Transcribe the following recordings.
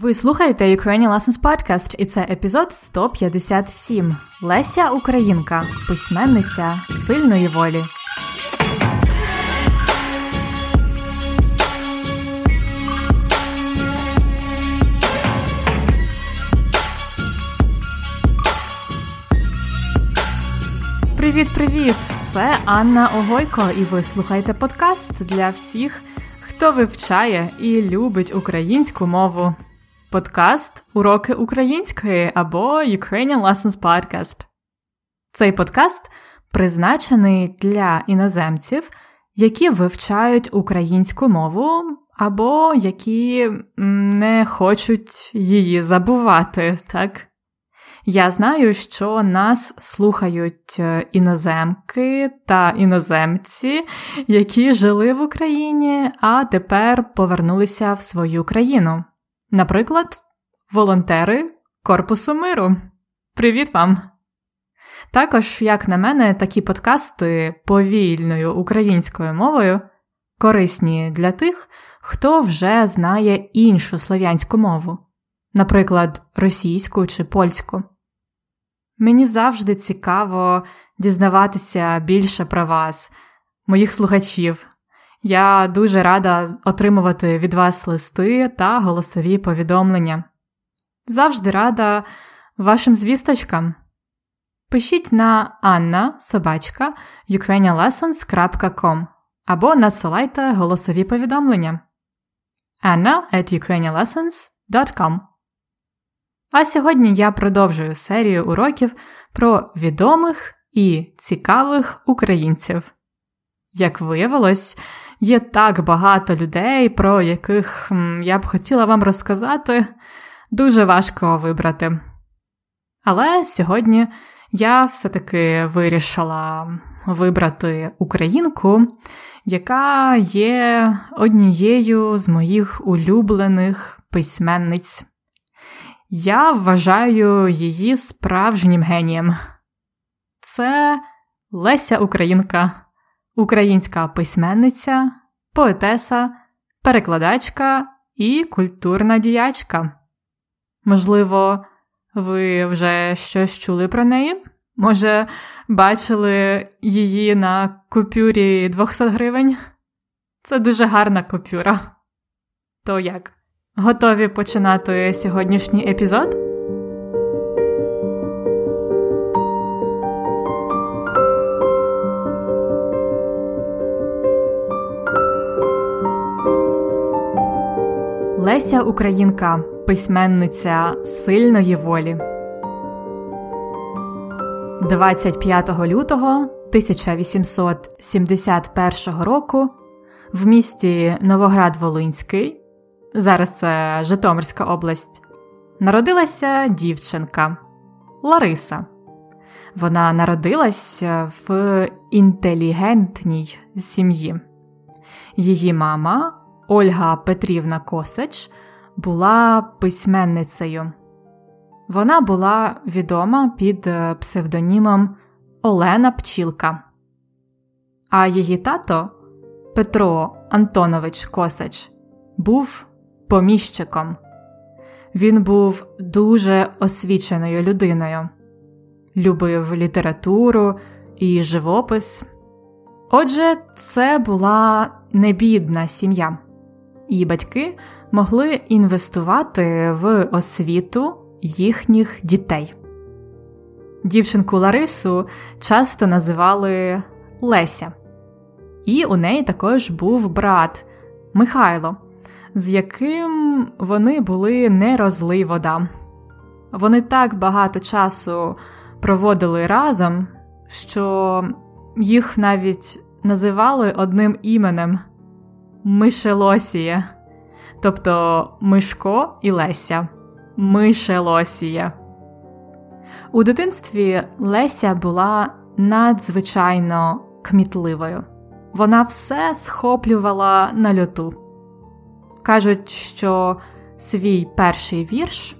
Ви слухаєте Ukrainian Lessons Podcast, і це епізод 157. Леся Українка, письменниця сильної волі. Привіт-привіт! Це Анна Огойко, і ви слухаєте подкаст для всіх, хто вивчає і любить українську мову. Подкаст Уроки української або Ukrainian Lessons Podcast. Цей подкаст призначений для іноземців, які вивчають українську мову або які не хочуть її забувати, так? Я знаю, що нас слухають е, іноземки та іноземці, які жили в Україні, а тепер повернулися в свою країну. Наприклад, волонтери Корпусу миру. Привіт вам! Також, як на мене, такі подкасти повільною українською мовою корисні для тих, хто вже знає іншу слов'янську мову, наприклад, російську чи польську. Мені завжди цікаво дізнаватися більше про вас, моїх слухачів. Я дуже рада отримувати від вас листи та голосові повідомлення. Завжди рада вашим звісточкам. Пишіть на Анна собачка ukrainianlessons.com або надсилайте голосові повідомлення anna at ukrainianlessons.com А сьогодні я продовжую серію уроків про відомих і цікавих українців. Як виявилось, Є так багато людей, про яких я б хотіла вам розказати, дуже важко вибрати. Але сьогодні я все-таки вирішила вибрати українку, яка є однією з моїх улюблених письменниць. Я вважаю її справжнім генієм. Це Леся Українка українська письменниця, поетеса, перекладачка і культурна діячка. Можливо, ви вже щось чули про неї? Може, бачили її на купюрі 200 гривень? Це дуже гарна купюра. То як? Готові починати сьогоднішній епізод? Леся Українка, письменниця сильної волі. 25 лютого 1871 року в місті Новоград Волинський, зараз це Житомирська область, народилася дівчинка Лариса. Вона народилась в інтелігентній сім'ї. Її мама Ольга Петрівна Косач була письменницею. Вона була відома під е, псевдонімом Олена Пчілка, а її тато Петро Антонович Косач був поміщиком. Він був дуже освіченою людиною, любив літературу і живопис. Отже, це була небідна сім'я і батьки могли інвестувати в освіту їхніх дітей. Дівчинку Ларису часто називали Леся, і у неї також був брат Михайло, з яким вони були не розлий вода. Вони так багато часу проводили разом, що їх навіть називали одним іменем Мишелосія, тобто Мишко і Леся. Мишелосія. У дитинстві Леся була надзвичайно кмітливою. Вона все схоплювала на льоту. Кажуть, що свій перший вірш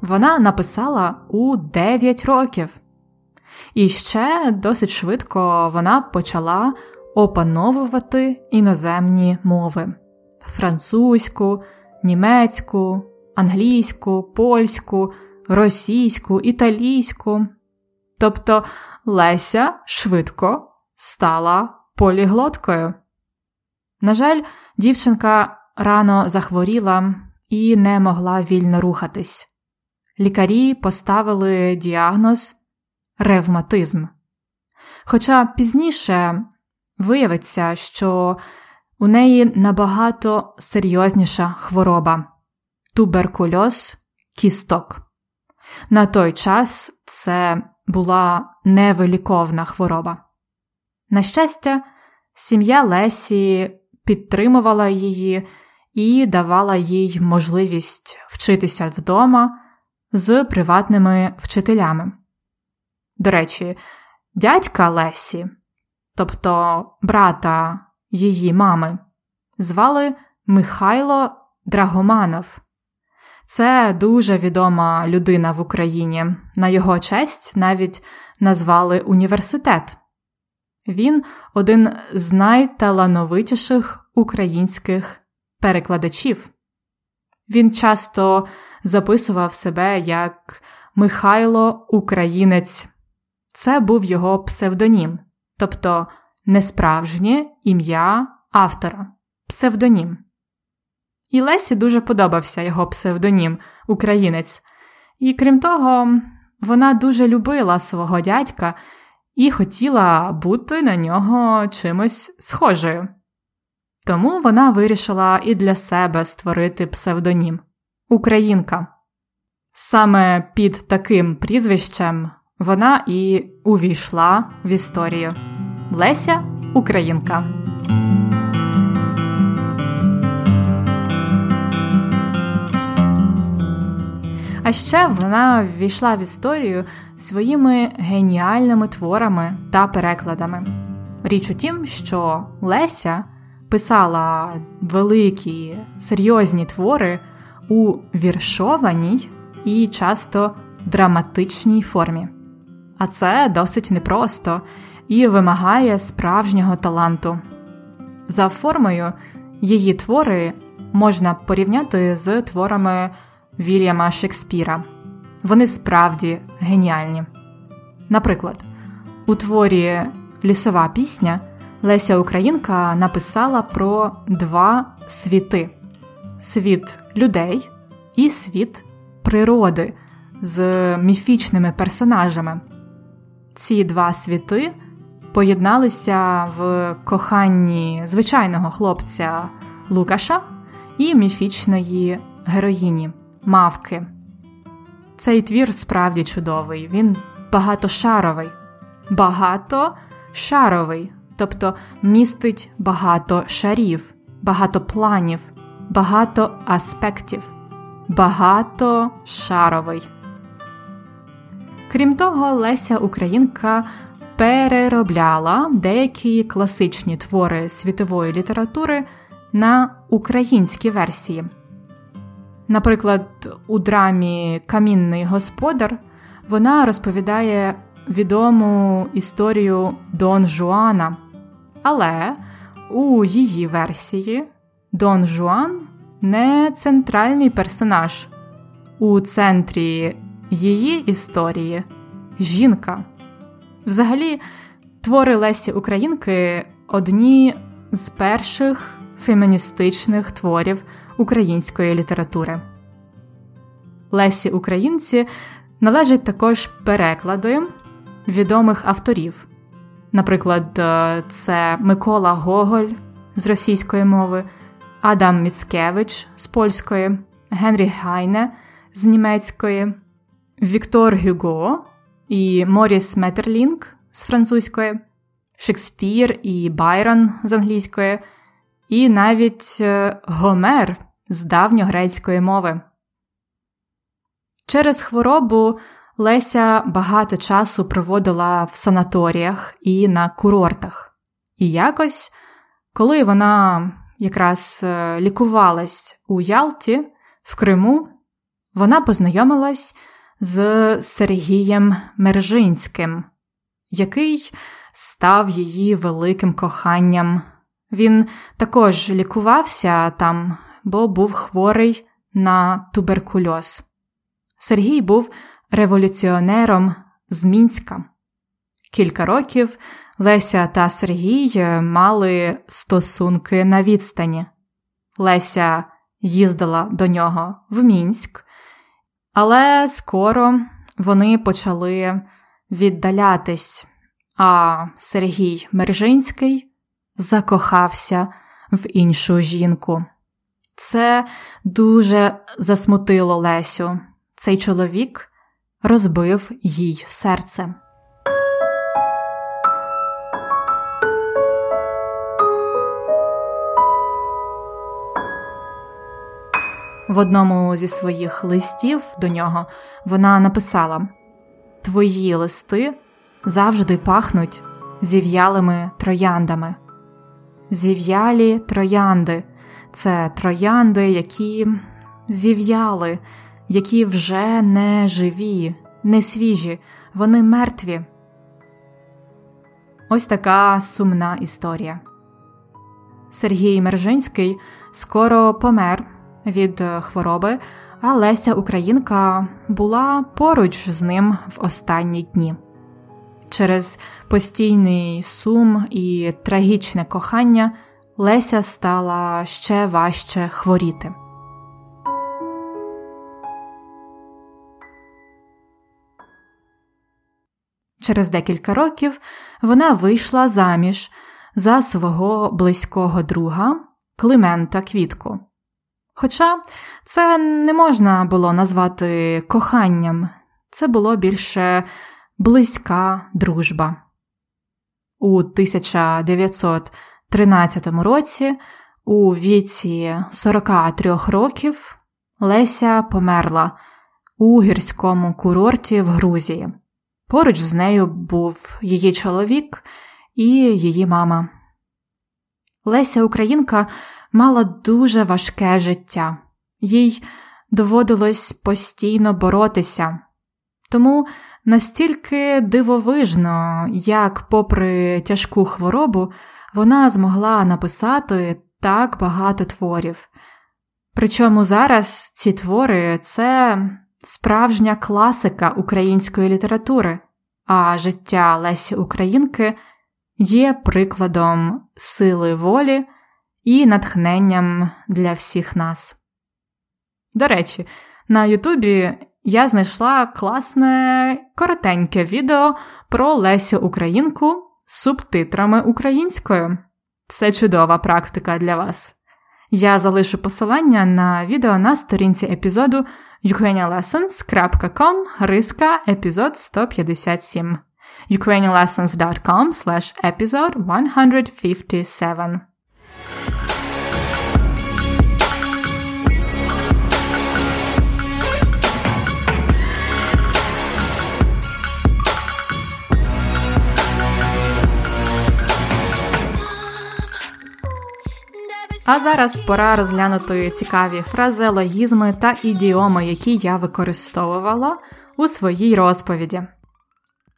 вона написала у 9 років. І ще досить швидко вона почала опановувати іноземні мови французьку, німецьку, англійську, польську, російську, італійську. Тобто Леся швидко стала поліглоткою. На жаль, дівчинка рано захворіла і не могла вільно рухатись. Лікарі поставили діагноз ревматизм. Хоча пізніше виявиться, що у неї набагато серйозніша хвороба туберкульоз кісток. На той час це була невиліковна хвороба. На щастя, сім'я Лесі підтримувала її і давала їй можливість вчитися вдома з приватними вчителями. До речі, дядька Лесі, тобто брата її мами, звали Михайло Драгоманов. Це дуже відома людина в Україні. На його честь навіть назвали університет. Він один з найталановитіших українських перекладачів. Він часто записував себе як Михайло Українець. Це був його псевдонім, тобто несправжнє ім'я автора, псевдонім. І Лесі дуже подобався його псевдонім Українець. І крім того, вона дуже любила свого дядька і хотіла бути на нього чимось схожою. Тому вона вирішила і для себе створити псевдонім Українка. Саме під таким прізвищем вона і увійшла в історію Леся Українка. А ще вона ввійшла в історію своїми геніальними творами та перекладами. Річ у тім, що Леся писала великі серйозні твори у віршованій і часто драматичній формі. А це досить непросто і вимагає справжнього таланту. За формою її твори можна порівняти з творами Вільяма Шекспіра. Вони справді геніальні. Наприклад, у творі Лісова пісня Леся Українка написала про два світи: світ людей і світ природи з міфічними персонажами. Ці два світи поєдналися в коханні звичайного хлопця Лукаша і міфічної героїні Мавки. Цей твір справді чудовий, він багатошаровий, багатошаровий, тобто містить багато шарів, багато планів, багато аспектів, багатошаровий. Крім того, Леся Українка переробляла деякі класичні твори світової літератури на українські версії. Наприклад, у драмі Камінний господар вона розповідає відому історію Дон Жуана, але у її версії Дон Жуан не центральний персонаж. У центрі її історії жінка. Взагалі, твори Лесі Українки одні з перших феміністичних творів української літератури. Лесі Українці належать також переклади відомих авторів. Наприклад, е, це Микола Гоголь з російської мови, Адам Міцкевич з польської, Генрі Гайне з німецької, Віктор Гюго і Моріс Метерлінг з французької, Шекспір і Байрон з англійської, і навіть е, Гомер з давньогрецької мови. Через хворобу Леся багато часу проводила в санаторіях і на курортах. І якось, коли вона якраз е, лікувалась у Ялті в Криму, вона познайомилась з Сергієм Мержинським, який став її великим коханням. Він також лікувався там, бо був хворий на туберкульоз. Сергій був революціонером з Мінська. Кілька років Леся та Сергій мали стосунки на відстані. Леся їздила до нього в Мінськ, але скоро вони почали віддалятись, а Сергій Мержинський закохався в іншу жінку. Це дуже засмутило Лесю. Цей чоловік розбив їй серце. В одному зі своїх листів до нього вона написала: Твої листи завжди пахнуть зів'ялими трояндами. Зів'ялі троянди це троянди, які зів'яли, які вже не живі, не свіжі, вони мертві. Ось така сумна історія. Сергій Мержинський скоро помер від хвороби, а Леся Українка була поруч з ним в останні дні. Через постійний сум і трагічне кохання Леся стала ще важче хворіти. Через декілька років вона вийшла заміж за свого близького друга Климента Квітку. Хоча це не можна було назвати коханням, це було більше близька дружба. У 1913 році, у віці 43 років, Леся померла у гірському курорті в Грузії. Поруч з нею був її чоловік і її мама. Леся Українка мала дуже важке життя, їй доводилось постійно боротися. Тому настільки дивовижно, як, попри тяжку хворобу, вона змогла написати так багато творів. Причому зараз ці твори це справжня класика української літератури, а життя Лесі Українки є прикладом сили волі і натхненням для всіх нас. До речі, на Ютубі я знайшла класне коротеньке відео про Лесю Українку з субтитрами українською. Це чудова практика для вас. Я залишу посилання на відео на сторінці епізоду ukrainianlessons.com риска епізод 157 ukrainianlessons.com slash episode 157 А зараз пора розглянути цікаві фразеологізми та ідіоми, які я використовувала у своїй розповіді.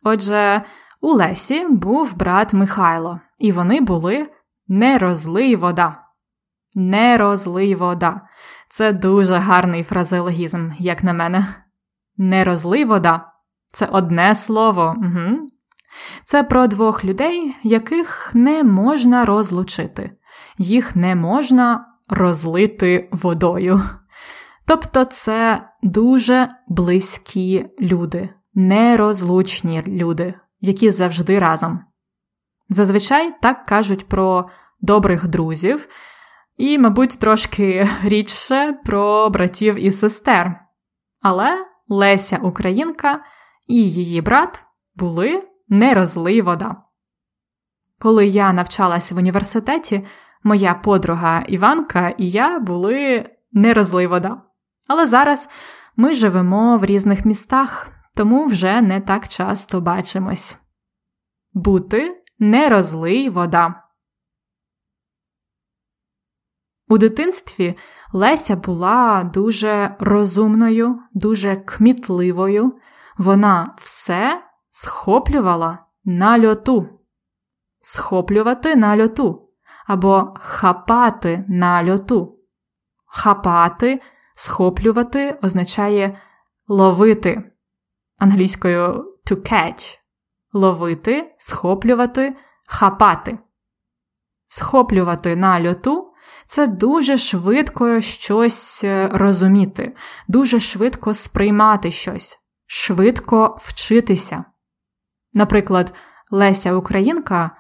Отже, у Лесі був брат Михайло, і вони були не розлий вода. Не вода. Це дуже гарний фразеологізм, як на мене. Не вода це одне слово. Угу. Це про двох людей, яких не можна розлучити їх не можна розлити водою. Тобто це дуже близькі люди, нерозлучні люди, які завжди разом. Зазвичай так кажуть про добрих друзів, і, мабуть, трошки рідше про братів і сестер. Але Леся Українка і її брат були нерозлий вода. Коли я навчалася в університеті, моя подруга Іванка і я були нерозлий вода. Але зараз ми живемо в різних містах, тому вже не так часто бачимось. Бути не розлий вода. У дитинстві Леся була дуже розумною, дуже кмітливою. Вона все схоплювала на льоту. Схоплювати на льоту або хапати на льоту. Хапати, Схоплювати означає ловити англійською to catch. Ловити, схоплювати, хапати. Схоплювати на льоту це дуже швидко щось е, розуміти, дуже швидко сприймати щось, швидко вчитися. Наприклад, Леся Українка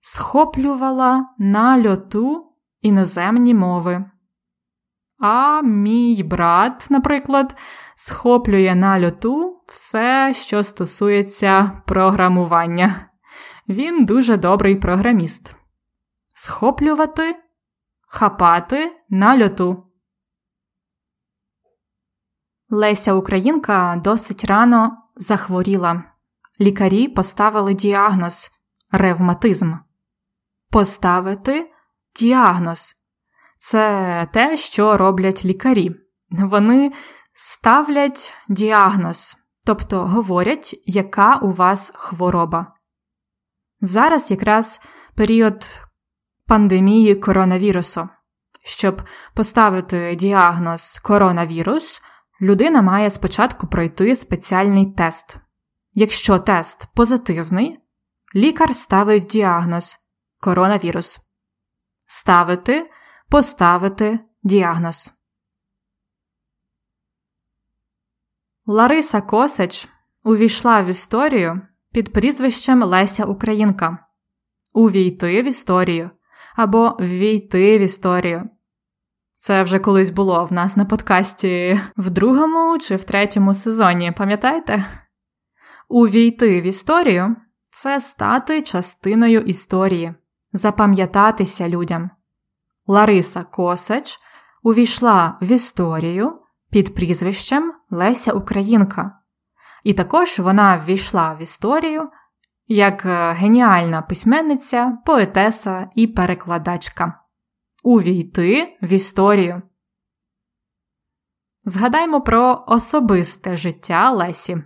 схоплювала на льоту іноземні мови. А мій брат, наприклад, схоплює на льоту все, що стосується програмування. Він дуже добрий програміст. Схоплювати, хапати на льоту. Леся Українка досить рано захворіла. Лікарі поставили діагноз ревматизм. Поставити діагноз це те, що роблять лікарі. Вони ставлять діагноз, тобто говорять, яка у вас хвороба. Зараз якраз період пандемії коронавірусу. Щоб поставити діагноз коронавірус, людина має спочатку пройти спеціальний тест. Якщо тест позитивний, лікар ставить діагноз коронавірус. Ставити поставити діагноз. Лариса Косач увійшла в історію під прізвищем Леся Українка. Увійти в історію або ввійти в історію. Це вже колись було в нас на подкасті в другому чи в третьому сезоні, пам'ятаєте? Увійти в історію це стати частиною історії, запам'ятатися людям. Лариса Косач увійшла в історію під прізвищем Леся Українка, і також вона ввійшла в історію як е, геніальна письменниця, поетеса і перекладачка. Увійти в історію. Згадаймо про особисте життя Лесі.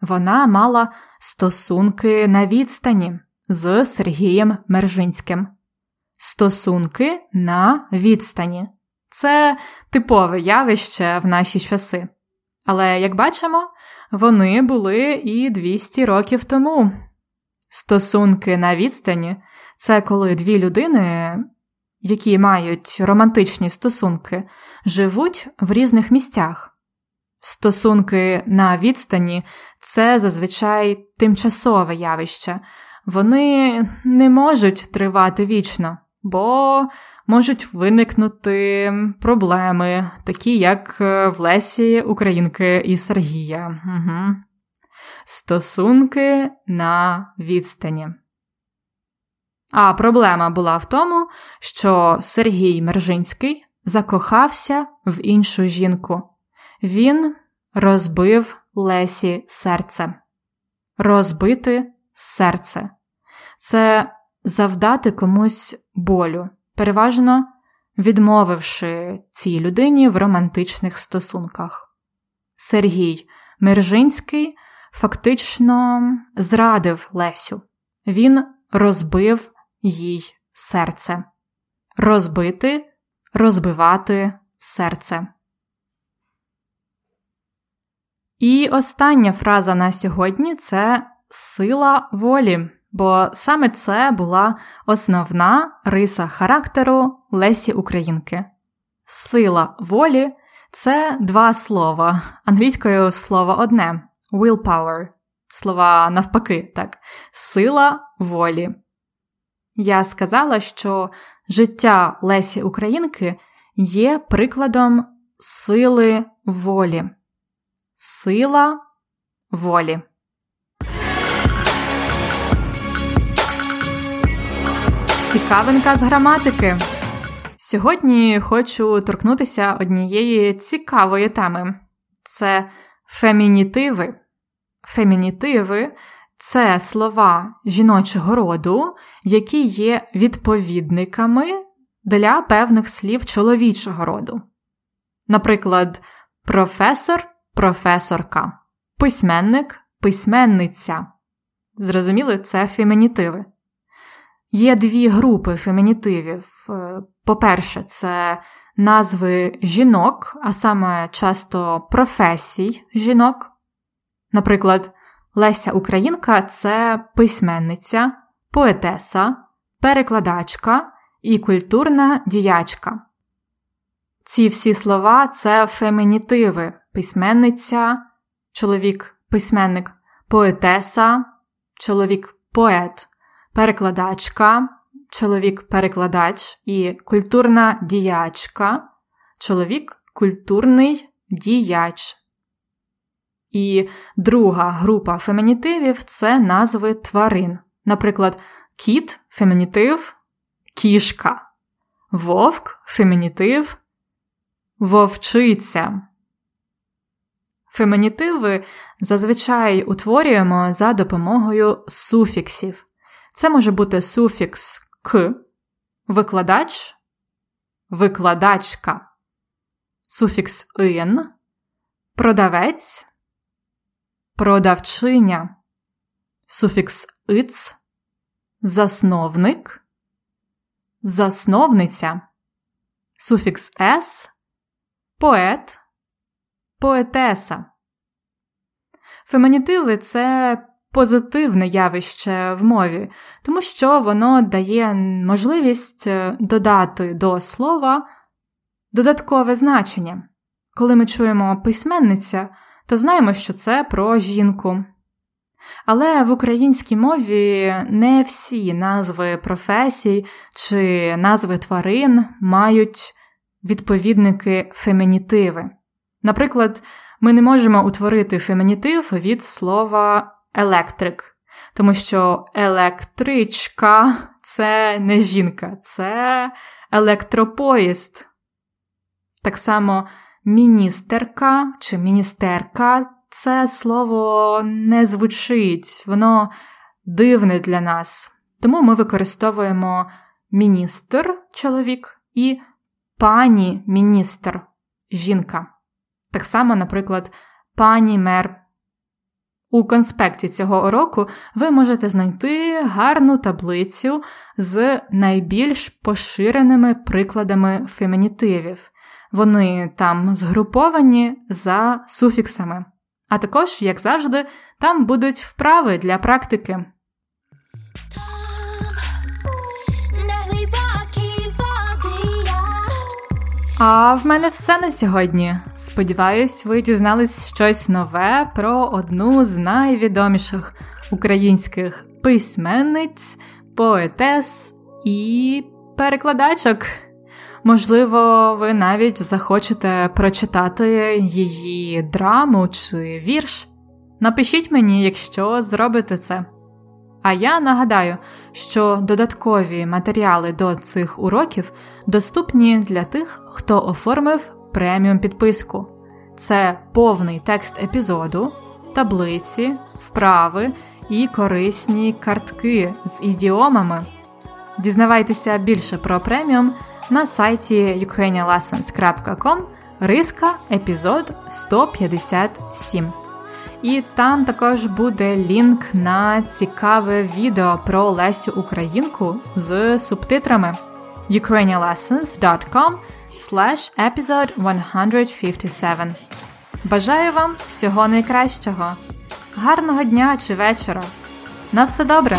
Вона мала стосунки на відстані з Сергієм Мержинським. Стосунки на відстані. Це типове явище в наші часи. Але, як бачимо, вони були і 200 років тому. Стосунки на відстані це коли дві людини, які мають романтичні стосунки, живуть в різних місцях. Стосунки на відстані це зазвичай тимчасове явище, вони не можуть тривати вічно бо можуть виникнути проблеми, такі як е, в Лесі Українки і Сергія. Угу. Стосунки на відстані. А проблема була в тому, що Сергій Мержинський закохався в іншу жінку. Він розбив Лесі серце. Розбити серце. Це завдати комусь болю, переважно відмовивши цій людині в романтичних стосунках. Сергій Мержинський фактично зрадив Лесю, він розбив їй серце. Розбити, розбивати серце. І остання фраза на сьогодні це сила волі бо саме це була основна риса характеру Лесі Українки. Сила волі це два слова. Англійською слово одне willpower. Слова навпаки, так, сила волі. Я сказала, що життя Лесі Українки є прикладом сили волі. Сила волі. Цікавинка з граматики. Сьогодні хочу торкнутися однієї цікавої теми це фемінітиви. Фемінітиви це слова жіночого роду, які є відповідниками для певних слів чоловічого роду. Наприклад, професор, професорка, письменник, письменниця. Зрозуміли, це фемінітиви. Є дві групи фемінітивів. Е, по-перше, це назви жінок, а саме часто професій жінок. Наприклад, Леся Українка це письменниця, поетеса, перекладачка і культурна діячка. Ці всі слова це фемінітиви, письменниця, чоловік письменник, поетеса, чоловік поет, перекладачка, чоловік-перекладач і культурна діячка, чоловік культурний діяч. І друга група фемінітивів це назви тварин. Наприклад, кіт фемінітив кішка, вовк фемінітив вовчиця. Фемінітиви зазвичай утворюємо за допомогою суфіксів. Це може бути суфікс к, викладач, викладачка, суфікс ин, продавець, продавчиня, суфікс иц, засновник, засновниця, суфікс с, поет, поетеса. Фемінітиви це позитивне явище в мові, тому що воно дає можливість е, додати до слова додаткове значення. Коли ми чуємо письменниця, то знаємо, що це про жінку. Але в українській мові не всі назви професій чи назви тварин мають відповідники фемінітиви. Наприклад, ми не можемо утворити фемінітив від слова електрик, тому що електричка це не жінка, це електропоїзд. Так само міністерка чи міністерка це слово не звучить, воно дивне для нас. Тому ми використовуємо міністр чоловік і пані міністр жінка. Так само, наприклад, пані мер у конспекті цього уроку ви можете знайти гарну таблицю з найбільш поширеними прикладами фемінітивів. Вони там згруповані за суфіксами. А також, як завжди, там будуть вправи для практики. А в мене все на сьогодні. Сподіваюсь, ви дізнались щось нове про одну з найвідоміших українських письменниць, поетес і перекладачок. Можливо, ви навіть захочете прочитати її драму чи вірш. Напишіть мені, якщо зробите це. А я нагадаю, що додаткові матеріали до цих уроків доступні для тих, хто оформив преміум підписку. Це повний текст епізоду, таблиці, вправи і корисні картки з ідіомами. Дізнавайтеся більше про преміум на сайті ukrainianlessons.com риска епізод 157. І там також буде лінк на цікаве відео про Лесю Українку з субтитрами ukrainianlessons.com slash episode 157. Бажаю вам всього найкращого, гарного дня чи вечора. На все добре!